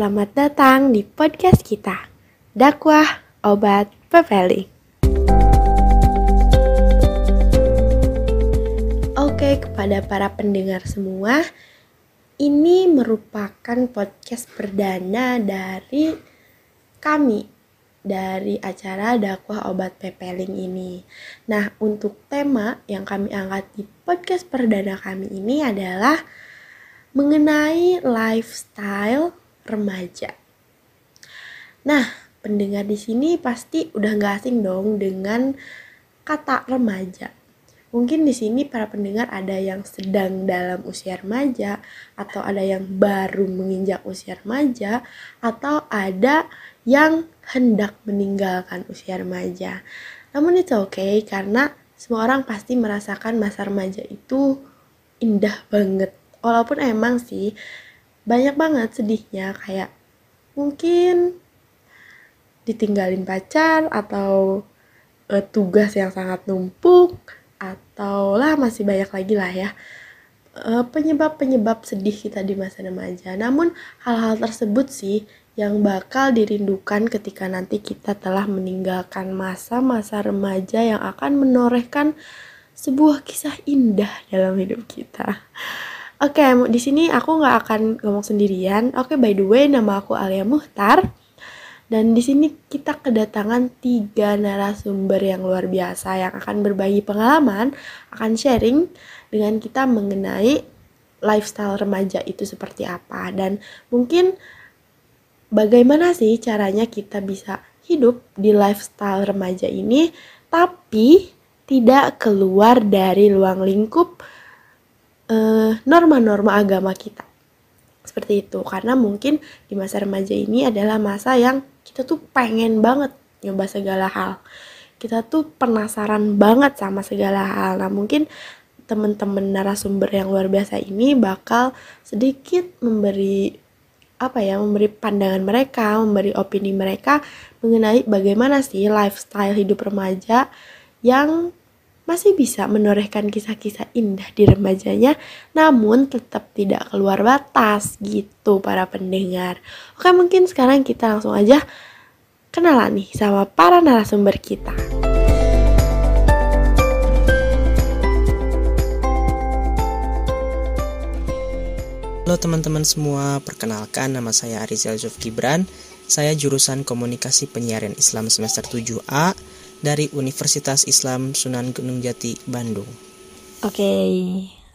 Selamat datang di podcast kita, Dakwah Obat Pepeli. Oke, kepada para pendengar semua, ini merupakan podcast perdana dari kami dari acara dakwah obat pepeling ini. Nah, untuk tema yang kami angkat di podcast perdana kami ini adalah mengenai lifestyle remaja. Nah, pendengar di sini pasti udah gak asing dong dengan kata remaja. Mungkin di sini para pendengar ada yang sedang dalam usia remaja, atau ada yang baru menginjak usia remaja, atau ada yang hendak meninggalkan usia remaja. Namun itu oke okay, karena semua orang pasti merasakan masa remaja itu indah banget. Walaupun emang sih banyak banget sedihnya kayak mungkin ditinggalin pacar atau uh, tugas yang sangat numpuk atau lah masih banyak lagi lah ya eh, penyebab-penyebab sedih kita di masa remaja. Namun hal-hal tersebut sih yang bakal dirindukan ketika nanti kita telah meninggalkan masa-masa remaja yang akan menorehkan sebuah kisah indah dalam hidup kita. Oke, okay, di sini aku nggak akan ngomong sendirian. Oke, okay, by the way, nama aku Alia Muhtar. Dan di sini kita kedatangan tiga narasumber yang luar biasa yang akan berbagi pengalaman, akan sharing dengan kita mengenai lifestyle remaja itu seperti apa dan mungkin bagaimana sih caranya kita bisa hidup di lifestyle remaja ini tapi tidak keluar dari ruang lingkup norma-norma uh, agama kita. Seperti itu, karena mungkin di masa remaja ini adalah masa yang kita tuh pengen banget nyoba segala hal kita tuh penasaran banget sama segala hal nah mungkin temen-temen narasumber yang luar biasa ini bakal sedikit memberi apa ya memberi pandangan mereka memberi opini mereka mengenai bagaimana sih lifestyle hidup remaja yang masih bisa menorehkan kisah-kisah indah di remajanya namun tetap tidak keluar batas gitu para pendengar. Oke mungkin sekarang kita langsung aja kenalan nih sama para narasumber kita. Halo teman-teman semua, perkenalkan nama saya Arizal Zuf Gibran. Saya jurusan Komunikasi Penyiaran Islam semester 7A dari Universitas Islam Sunan Gunung Jati, Bandung. Oke,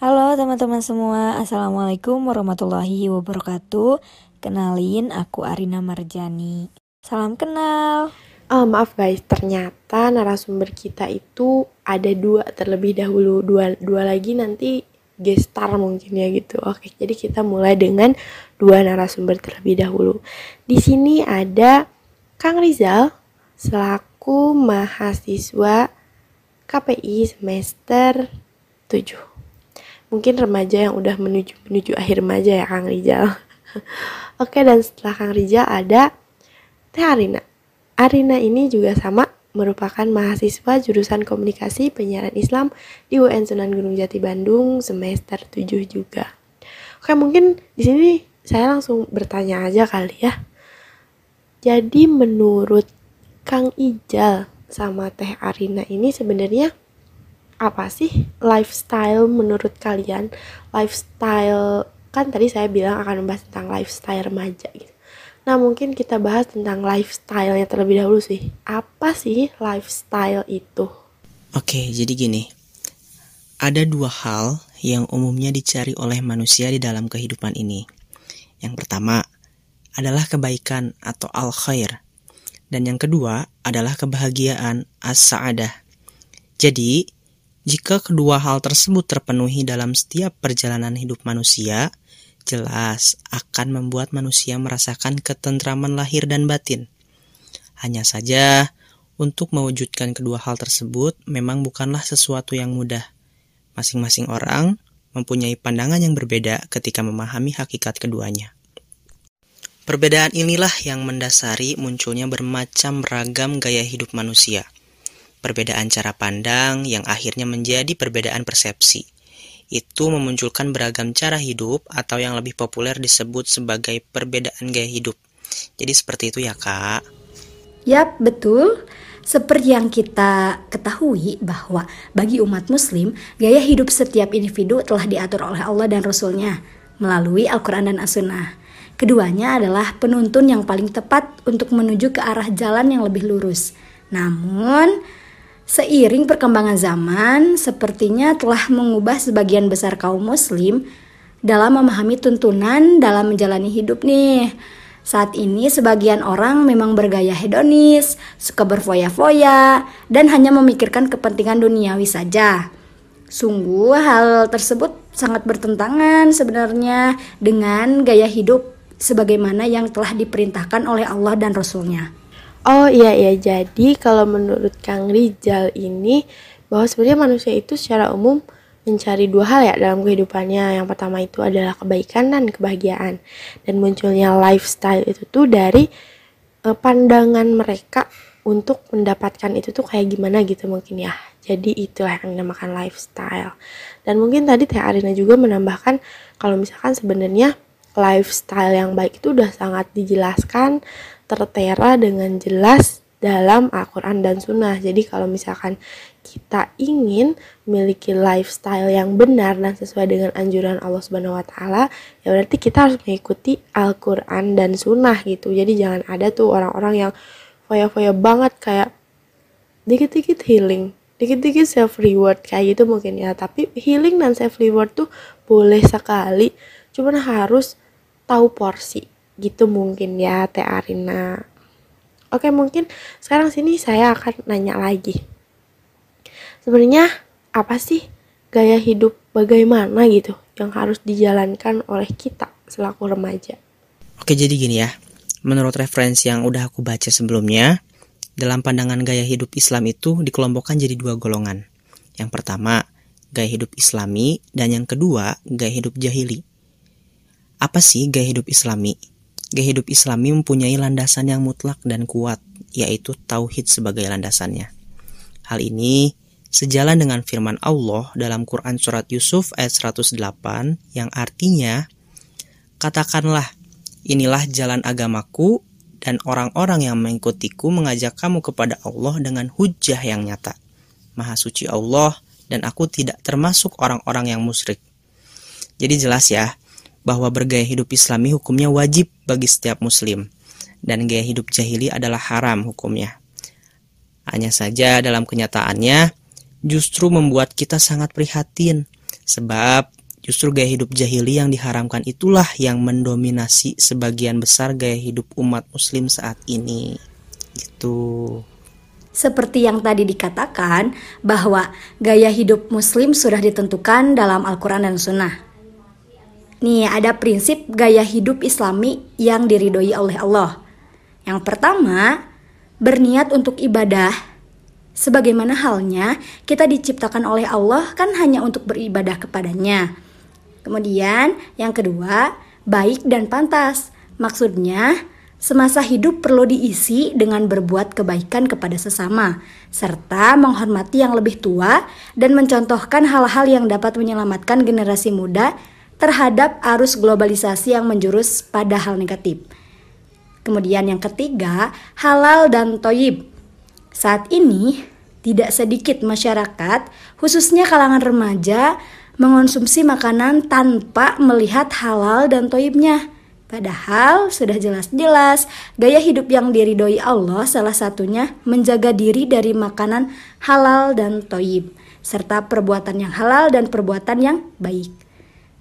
halo teman-teman semua, Assalamualaikum warahmatullahi wabarakatuh. Kenalin, aku Arina Marjani. Salam kenal. Oh, maaf guys, ternyata narasumber kita itu ada dua terlebih dahulu, dua, dua lagi nanti gestar mungkin ya gitu. Oke, jadi kita mulai dengan dua narasumber terlebih dahulu. Di sini ada Kang Rizal selaku aku mahasiswa KPI semester 7 mungkin remaja yang udah menuju menuju akhir remaja ya Kang Rizal oke dan setelah Kang Rizal ada Teh Arina Arina ini juga sama merupakan mahasiswa jurusan komunikasi penyiaran Islam di UN Sunan Gunung Jati Bandung semester 7 juga. Oke, mungkin di sini saya langsung bertanya aja kali ya. Jadi menurut Kang Ijal sama Teh Arina ini sebenarnya apa sih lifestyle menurut kalian? Lifestyle kan tadi saya bilang akan membahas tentang lifestyle remaja gitu. Nah mungkin kita bahas tentang lifestyle-nya terlebih dahulu sih. Apa sih lifestyle itu? Oke, jadi gini. Ada dua hal yang umumnya dicari oleh manusia di dalam kehidupan ini. Yang pertama adalah kebaikan atau al-khair dan yang kedua adalah kebahagiaan as-sa'adah. Jadi, jika kedua hal tersebut terpenuhi dalam setiap perjalanan hidup manusia, jelas akan membuat manusia merasakan ketentraman lahir dan batin. Hanya saja, untuk mewujudkan kedua hal tersebut memang bukanlah sesuatu yang mudah. Masing-masing orang mempunyai pandangan yang berbeda ketika memahami hakikat keduanya. Perbedaan inilah yang mendasari munculnya bermacam ragam gaya hidup manusia. Perbedaan cara pandang yang akhirnya menjadi perbedaan persepsi, itu memunculkan beragam cara hidup atau yang lebih populer disebut sebagai perbedaan gaya hidup. Jadi seperti itu ya kak. Yap, betul. Seperti yang kita ketahui bahwa bagi umat muslim, gaya hidup setiap individu telah diatur oleh Allah dan Rasulnya melalui Al-Quran dan As-Sunnah. Keduanya adalah penuntun yang paling tepat untuk menuju ke arah jalan yang lebih lurus. Namun, seiring perkembangan zaman, sepertinya telah mengubah sebagian besar kaum muslim dalam memahami tuntunan dalam menjalani hidup nih. Saat ini sebagian orang memang bergaya hedonis, suka berfoya-foya, dan hanya memikirkan kepentingan duniawi saja. Sungguh hal tersebut sangat bertentangan sebenarnya dengan gaya hidup sebagaimana yang telah diperintahkan oleh Allah dan Rasulnya. Oh iya iya, jadi kalau menurut Kang Rizal ini bahwa sebenarnya manusia itu secara umum mencari dua hal ya dalam kehidupannya. Yang pertama itu adalah kebaikan dan kebahagiaan. Dan munculnya lifestyle itu tuh dari uh, pandangan mereka untuk mendapatkan itu tuh kayak gimana gitu mungkin ya. Jadi itulah yang dinamakan lifestyle. Dan mungkin tadi Teh Arina juga menambahkan kalau misalkan sebenarnya lifestyle yang baik itu udah sangat dijelaskan tertera dengan jelas dalam Al-Quran dan Sunnah. Jadi kalau misalkan kita ingin memiliki lifestyle yang benar dan sesuai dengan anjuran Allah Subhanahu wa taala, ya berarti kita harus mengikuti Al-Qur'an dan sunnah gitu. Jadi jangan ada tuh orang-orang yang foya-foya banget kayak dikit-dikit healing, dikit-dikit self reward kayak gitu mungkin ya. Tapi healing dan self reward tuh boleh sekali, cuman harus tahu porsi gitu mungkin ya Teh Arina. Oke, mungkin sekarang sini saya akan nanya lagi. Sebenarnya apa sih gaya hidup bagaimana gitu yang harus dijalankan oleh kita selaku remaja? Oke, jadi gini ya. Menurut referensi yang udah aku baca sebelumnya, dalam pandangan gaya hidup Islam itu dikelompokkan jadi dua golongan. Yang pertama, gaya hidup Islami, dan yang kedua, gaya hidup jahili. Apa sih gaya hidup Islami? Gaya hidup Islami mempunyai landasan yang mutlak dan kuat, yaitu tauhid sebagai landasannya. Hal ini sejalan dengan firman Allah dalam Quran Surat Yusuf ayat 108 yang artinya, Katakanlah, inilah jalan agamaku dan orang-orang yang mengikutiku mengajak kamu kepada Allah dengan hujah yang nyata. Maha suci Allah dan aku tidak termasuk orang-orang yang musyrik. Jadi jelas ya, bahwa bergaya hidup islami hukumnya wajib bagi setiap muslim dan gaya hidup jahili adalah haram hukumnya. Hanya saja dalam kenyataannya justru membuat kita sangat prihatin sebab justru gaya hidup jahili yang diharamkan itulah yang mendominasi sebagian besar gaya hidup umat muslim saat ini. Gitu. Seperti yang tadi dikatakan bahwa gaya hidup muslim sudah ditentukan dalam Al-Quran dan Sunnah. Nih, ada prinsip gaya hidup islami yang diridhoi oleh Allah. Yang pertama, berniat untuk ibadah. Sebagaimana halnya, kita diciptakan oleh Allah kan hanya untuk beribadah kepadanya. Kemudian, yang kedua, baik dan pantas. Maksudnya, semasa hidup perlu diisi dengan berbuat kebaikan kepada sesama, serta menghormati yang lebih tua dan mencontohkan hal-hal yang dapat menyelamatkan generasi muda terhadap arus globalisasi yang menjurus pada hal negatif. Kemudian yang ketiga, halal dan toyib. Saat ini, tidak sedikit masyarakat, khususnya kalangan remaja, mengonsumsi makanan tanpa melihat halal dan toyibnya. Padahal sudah jelas-jelas gaya hidup yang diridhoi Allah salah satunya menjaga diri dari makanan halal dan toyib serta perbuatan yang halal dan perbuatan yang baik.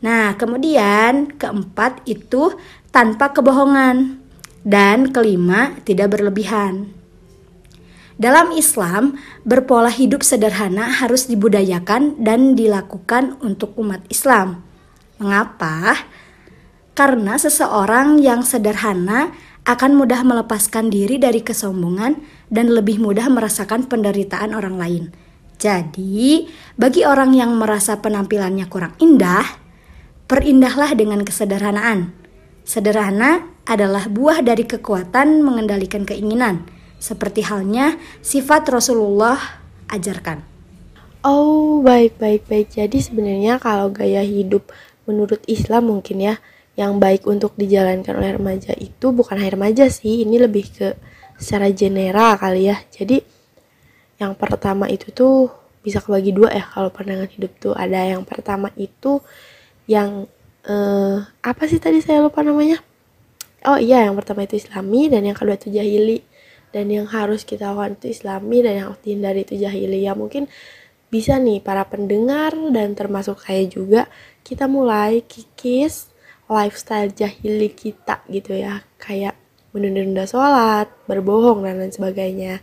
Nah, kemudian keempat itu tanpa kebohongan. Dan kelima, tidak berlebihan. Dalam Islam, berpola hidup sederhana harus dibudayakan dan dilakukan untuk umat Islam. Mengapa? Karena seseorang yang sederhana akan mudah melepaskan diri dari kesombongan dan lebih mudah merasakan penderitaan orang lain. Jadi, bagi orang yang merasa penampilannya kurang indah, Perindahlah dengan kesederhanaan. Sederhana adalah buah dari kekuatan mengendalikan keinginan, seperti halnya sifat Rasulullah ajarkan. Oh, baik baik baik. Jadi sebenarnya kalau gaya hidup menurut Islam mungkin ya yang baik untuk dijalankan oleh remaja itu bukan hanya remaja sih, ini lebih ke secara general kali ya. Jadi yang pertama itu tuh bisa kebagi dua ya kalau pandangan hidup tuh ada yang pertama itu yang eh, apa sih tadi saya lupa namanya? Oh iya yang pertama itu islami dan yang kedua itu jahili. Dan yang harus kita lakukan itu islami dan yang harus dihindari itu jahili. Ya mungkin bisa nih para pendengar dan termasuk saya juga kita mulai kikis lifestyle jahili kita gitu ya. Kayak menunda-nunda sholat, berbohong dan lain sebagainya.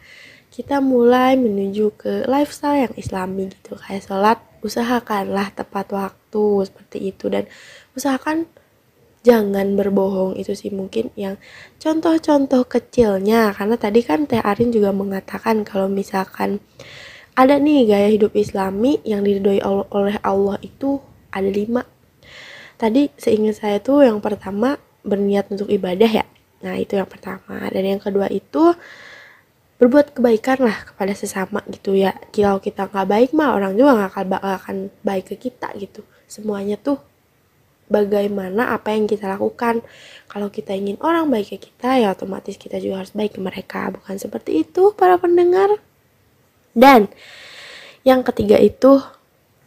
Kita mulai menuju ke lifestyle yang islami gitu. Kayak sholat usahakanlah tepat waktu seperti itu. Dan usahakan jangan berbohong itu sih mungkin yang contoh-contoh kecilnya. Karena tadi kan Teh Arin juga mengatakan kalau misalkan ada nih gaya hidup islami yang diridhoi oleh Allah itu ada lima. Tadi seingat saya tuh yang pertama berniat untuk ibadah ya. Nah itu yang pertama. Dan yang kedua itu berbuat kebaikan lah kepada sesama gitu ya. Kalau kita nggak baik mah orang juga nggak akan, akan baik ke kita gitu semuanya tuh bagaimana apa yang kita lakukan kalau kita ingin orang baik ke kita ya otomatis kita juga harus baik ke mereka bukan seperti itu para pendengar dan yang ketiga itu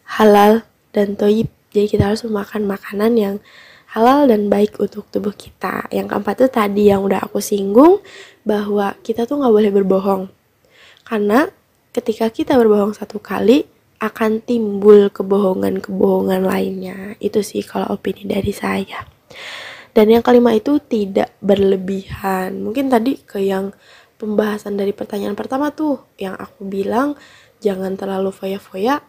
halal dan toyib jadi kita harus memakan makanan yang halal dan baik untuk tubuh kita. Yang keempat itu tadi yang udah aku singgung bahwa kita tuh nggak boleh berbohong. Karena ketika kita berbohong satu kali akan timbul kebohongan-kebohongan lainnya. Itu sih kalau opini dari saya. Dan yang kelima itu tidak berlebihan. Mungkin tadi ke yang pembahasan dari pertanyaan pertama tuh yang aku bilang jangan terlalu foya-foya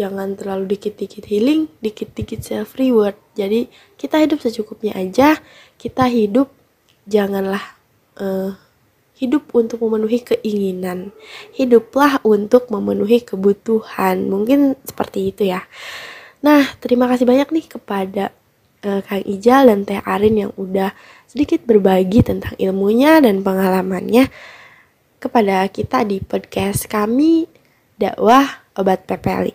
jangan terlalu dikit-dikit healing, dikit-dikit self reward. Jadi kita hidup secukupnya aja, kita hidup janganlah uh, hidup untuk memenuhi keinginan. Hiduplah untuk memenuhi kebutuhan. Mungkin seperti itu ya. Nah, terima kasih banyak nih kepada uh, Kang Ijal dan Teh Arin yang udah sedikit berbagi tentang ilmunya dan pengalamannya kepada kita di podcast kami dakwah obat pepeli.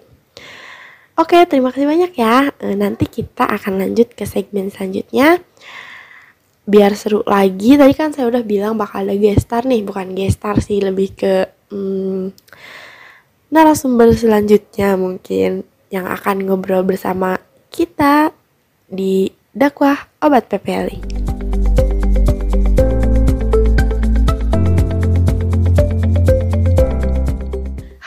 Oke, terima kasih banyak ya. E, nanti kita akan lanjut ke segmen selanjutnya. Biar seru lagi, tadi kan saya udah bilang bakal ada gestar nih, bukan gestar sih, lebih ke hmm, narasumber selanjutnya mungkin yang akan ngobrol bersama kita di dakwah obat PPLI.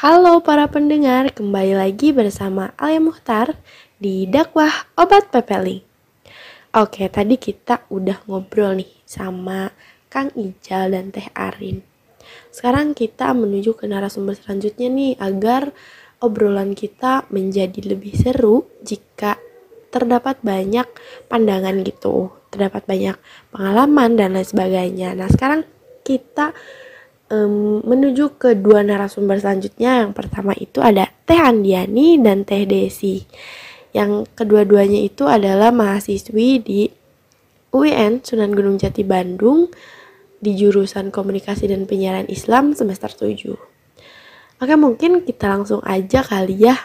Halo para pendengar, kembali lagi bersama Alia Muhtar di dakwah obat pepeli. Oke, tadi kita udah ngobrol nih sama Kang Ijal dan Teh Arin. Sekarang kita menuju ke narasumber selanjutnya nih agar obrolan kita menjadi lebih seru jika terdapat banyak pandangan gitu, terdapat banyak pengalaman dan lain sebagainya. Nah, sekarang kita um, menuju ke dua narasumber selanjutnya. Yang pertama itu ada Teh Andiani dan Teh Desi. Yang kedua-duanya itu adalah mahasiswi di UIN Sunan Gunung Jati Bandung di jurusan Komunikasi dan Penyiaran Islam semester 7. Oke, mungkin kita langsung aja kali ya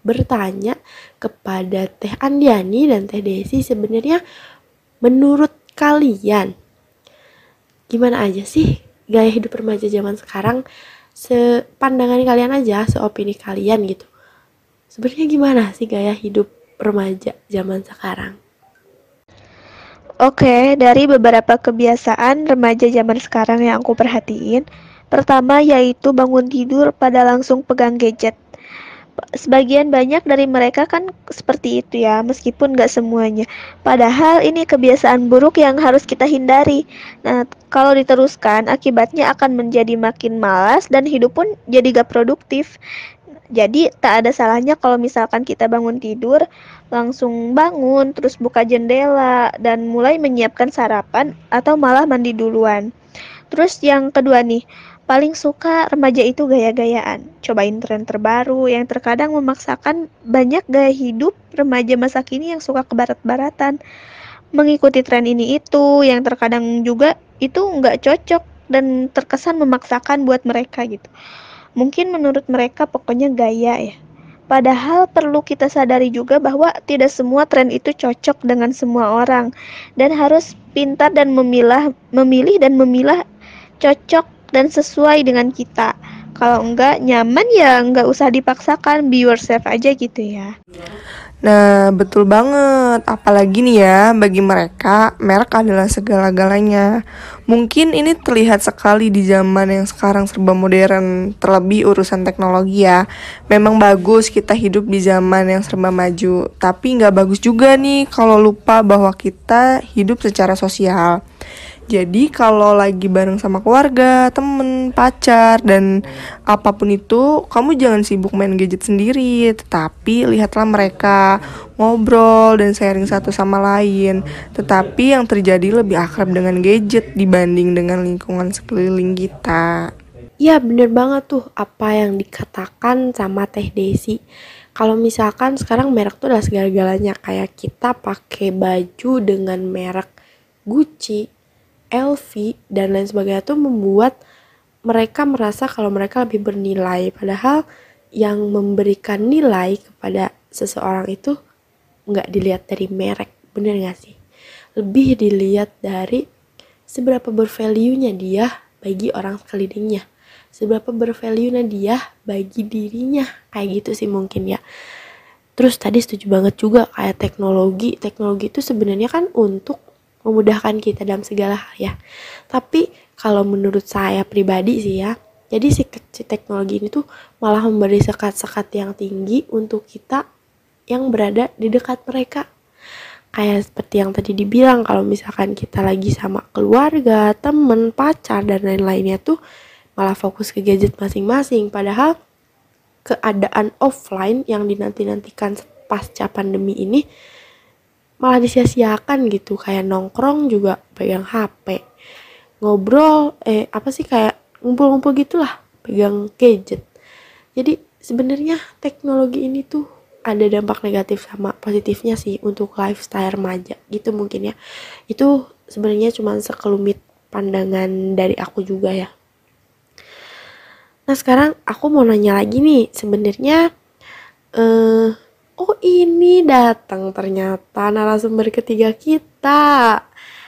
bertanya kepada Teh Andiani dan Teh Desi sebenarnya menurut kalian gimana aja sih gaya hidup remaja zaman sekarang sepandangan kalian aja, seopini kalian gitu. Sebenarnya gimana sih gaya hidup remaja zaman sekarang? Oke, dari beberapa kebiasaan remaja zaman sekarang yang aku perhatiin, pertama yaitu bangun tidur pada langsung pegang gadget sebagian banyak dari mereka kan seperti itu ya, meskipun gak semuanya. Padahal ini kebiasaan buruk yang harus kita hindari. Nah, kalau diteruskan, akibatnya akan menjadi makin malas dan hidup pun jadi gak produktif. Jadi tak ada salahnya kalau misalkan kita bangun tidur, langsung bangun, terus buka jendela, dan mulai menyiapkan sarapan atau malah mandi duluan. Terus yang kedua nih, Paling suka remaja itu gaya-gayaan, cobain tren terbaru yang terkadang memaksakan banyak gaya hidup remaja masa kini yang suka ke barat-baratan. Mengikuti tren ini itu yang terkadang juga itu nggak cocok dan terkesan memaksakan buat mereka gitu. Mungkin menurut mereka pokoknya gaya ya. Padahal perlu kita sadari juga bahwa tidak semua tren itu cocok dengan semua orang dan harus pintar dan memilah, memilih dan memilah cocok dan sesuai dengan kita. Kalau enggak nyaman ya enggak usah dipaksakan, be yourself aja gitu ya. Nah, betul banget. Apalagi nih ya, bagi mereka, merek adalah segala-galanya. Mungkin ini terlihat sekali di zaman yang sekarang serba modern, terlebih urusan teknologi ya. Memang bagus kita hidup di zaman yang serba maju, tapi nggak bagus juga nih kalau lupa bahwa kita hidup secara sosial. Jadi kalau lagi bareng sama keluarga, temen, pacar, dan apa pun itu, kamu jangan sibuk main gadget sendiri, tetapi lihatlah mereka ngobrol dan sharing satu sama lain. Tetapi yang terjadi lebih akrab dengan gadget dibanding dengan lingkungan sekeliling kita. Ya bener banget tuh apa yang dikatakan sama Teh Desi. Kalau misalkan sekarang merek tuh adalah segala-galanya kayak kita pakai baju dengan merek Gucci, LV dan lain sebagainya tuh membuat mereka merasa kalau mereka lebih bernilai. Padahal yang memberikan nilai kepada seseorang itu nggak dilihat dari merek bener gak sih? Lebih dilihat dari seberapa bervalue-nya dia bagi orang sekelilingnya. Seberapa bervalue-nya dia bagi dirinya. Kayak gitu sih mungkin ya. Terus tadi setuju banget juga kayak teknologi. Teknologi itu sebenarnya kan untuk memudahkan kita dalam segala hal ya. Tapi kalau menurut saya pribadi sih ya, jadi si, si teknologi ini tuh malah memberi sekat-sekat yang tinggi untuk kita yang berada di dekat mereka. Kayak seperti yang tadi dibilang kalau misalkan kita lagi sama keluarga, temen, pacar dan lain-lainnya tuh malah fokus ke gadget masing-masing. Padahal keadaan offline yang dinanti-nantikan pasca pandemi ini malah disia-siakan gitu. Kayak nongkrong juga pegang HP ngobrol eh apa sih kayak ngumpul-ngumpul gitulah pegang gadget. Jadi sebenarnya teknologi ini tuh ada dampak negatif sama positifnya sih untuk lifestyle remaja gitu mungkin ya. Itu sebenarnya cuma sekelumit pandangan dari aku juga ya. Nah sekarang aku mau nanya lagi nih sebenarnya eh Oh ini datang ternyata narasumber ketiga kita.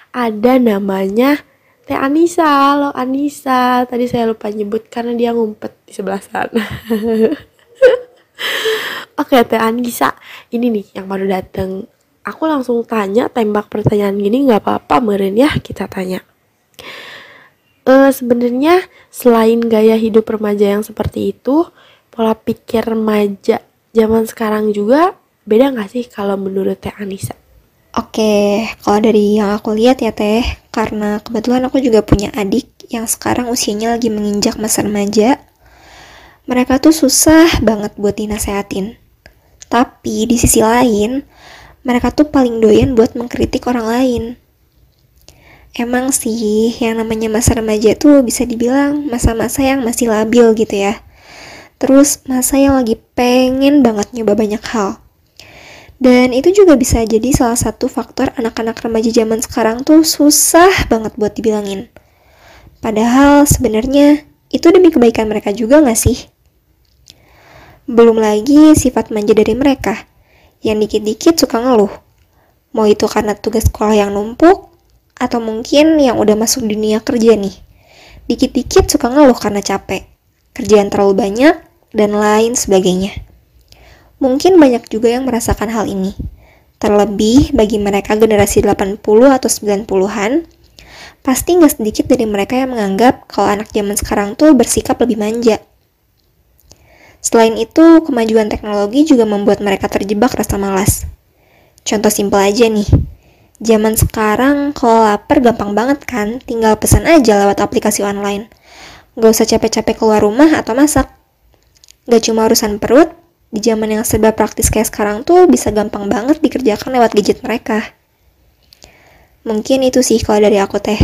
Ada namanya Teh Anissa. Halo Anissa. Tadi saya lupa nyebut karena dia ngumpet di sebelah sana. Oke Teh Anissa. Ini nih yang baru datang. Aku langsung tanya tembak pertanyaan gini nggak apa-apa meren ya kita tanya. Uh, Sebenarnya selain gaya hidup remaja yang seperti itu, pola pikir remaja zaman sekarang juga beda nggak sih kalau menurut Teh Anissa? Oke, kalau dari yang aku lihat ya Teh, karena kebetulan aku juga punya adik yang sekarang usianya lagi menginjak masa remaja, mereka tuh susah banget buat dinasehatin. Tapi di sisi lain, mereka tuh paling doyan buat mengkritik orang lain. Emang sih, yang namanya masa remaja tuh bisa dibilang masa-masa yang masih labil gitu ya. Terus masa yang lagi pengen banget nyoba banyak hal. Dan itu juga bisa jadi salah satu faktor anak-anak remaja zaman sekarang tuh susah banget buat dibilangin. Padahal sebenarnya itu demi kebaikan mereka juga gak sih? Belum lagi sifat manja dari mereka, yang dikit-dikit suka ngeluh. Mau itu karena tugas sekolah yang numpuk, atau mungkin yang udah masuk dunia kerja nih. Dikit-dikit suka ngeluh karena capek, kerjaan terlalu banyak, dan lain sebagainya. Mungkin banyak juga yang merasakan hal ini. Terlebih bagi mereka generasi 80 atau 90-an, pasti nggak sedikit dari mereka yang menganggap kalau anak zaman sekarang tuh bersikap lebih manja. Selain itu, kemajuan teknologi juga membuat mereka terjebak rasa malas. Contoh simpel aja nih, zaman sekarang kalau lapar gampang banget kan, tinggal pesan aja lewat aplikasi online. Gak usah capek-capek keluar rumah atau masak. Gak cuma urusan perut, di zaman yang serba praktis kayak sekarang tuh bisa gampang banget dikerjakan lewat gadget mereka. Mungkin itu sih kalau dari aku teh.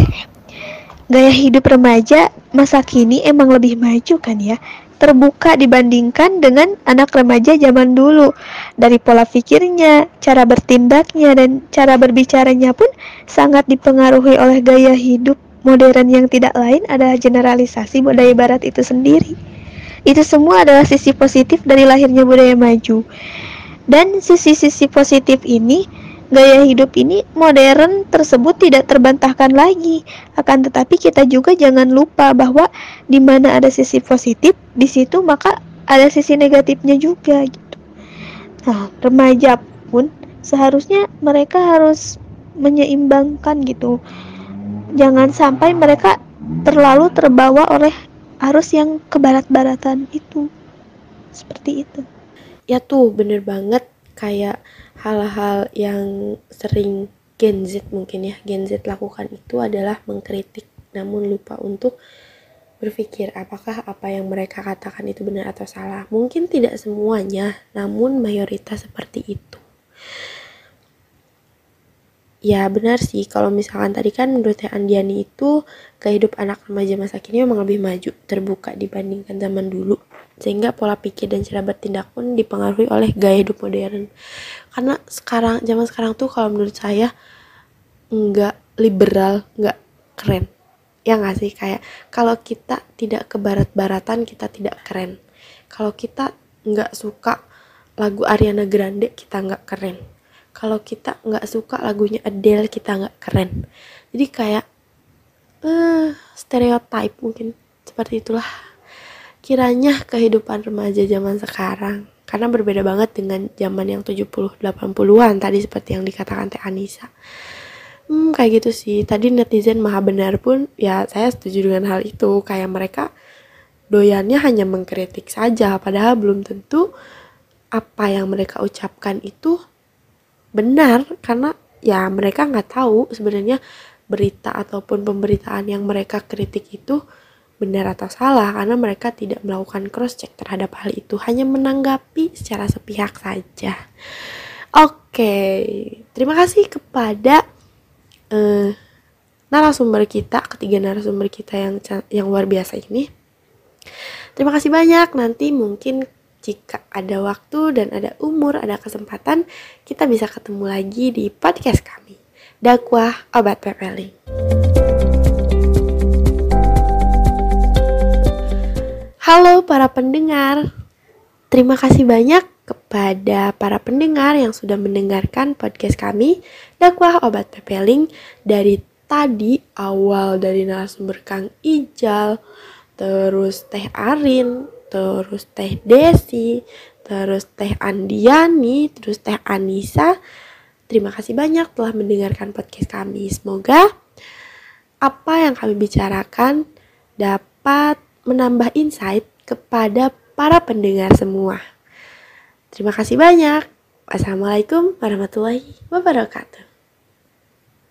Gaya hidup remaja masa kini emang lebih maju kan ya? Terbuka dibandingkan dengan anak remaja zaman dulu. Dari pola pikirnya, cara bertindaknya, dan cara berbicaranya pun sangat dipengaruhi oleh gaya hidup modern yang tidak lain adalah generalisasi budaya barat itu sendiri. Itu semua adalah sisi positif dari lahirnya budaya maju. Dan sisi-sisi positif ini, gaya hidup ini modern tersebut tidak terbantahkan lagi. Akan tetapi kita juga jangan lupa bahwa di mana ada sisi positif, di situ maka ada sisi negatifnya juga gitu. Nah, remaja pun seharusnya mereka harus menyeimbangkan gitu. Jangan sampai mereka terlalu terbawa oleh arus yang ke barat-baratan itu. Seperti itu. Ya tuh bener banget. Kayak hal-hal yang sering Gen Z mungkin ya Gen Z lakukan itu adalah mengkritik namun lupa untuk berpikir apakah apa yang mereka katakan itu benar atau salah. Mungkin tidak semuanya namun mayoritas seperti itu. Ya benar sih kalau misalkan tadi kan menurut Andiani itu kehidupan anak remaja masa kini memang lebih maju terbuka dibandingkan zaman dulu sehingga pola pikir dan cara bertindak pun dipengaruhi oleh gaya hidup modern. Karena sekarang zaman sekarang tuh kalau menurut saya nggak liberal nggak keren. Ya nggak sih? Kayak kalau kita tidak ke barat-baratan kita tidak keren. Kalau kita nggak suka lagu Ariana Grande kita nggak keren. Kalau kita nggak suka lagunya Adele kita nggak keren. Jadi kayak uh, stereotype mungkin seperti itulah kiranya kehidupan remaja zaman sekarang. Karena berbeda banget dengan zaman yang 70 80-an tadi seperti yang dikatakan Teh Anissa. Hmm, kayak gitu sih. Tadi netizen maha benar pun ya saya setuju dengan hal itu. Kayak mereka doyannya hanya mengkritik saja. Padahal belum tentu apa yang mereka ucapkan itu benar. Karena ya mereka nggak tahu sebenarnya berita ataupun pemberitaan yang mereka kritik itu benar atau salah karena mereka tidak melakukan cross check terhadap hal itu hanya menanggapi secara sepihak saja. Oke terima kasih kepada uh, narasumber kita ketiga narasumber kita yang yang luar biasa ini. Terima kasih banyak. Nanti mungkin jika ada waktu dan ada umur, ada kesempatan, kita bisa ketemu lagi di podcast kami. Dakwah Obat Pepeling. Halo para pendengar. Terima kasih banyak kepada para pendengar yang sudah mendengarkan podcast kami Dakwah Obat Pepeling dari tadi awal dari narasumber Kang Ijal, terus Teh Arin, terus Teh Desi, terus Teh Andiani, terus Teh Anissa. Terima kasih banyak telah mendengarkan podcast kami. Semoga apa yang kami bicarakan dapat menambah insight kepada para pendengar semua. Terima kasih banyak. Wassalamualaikum warahmatullahi wabarakatuh.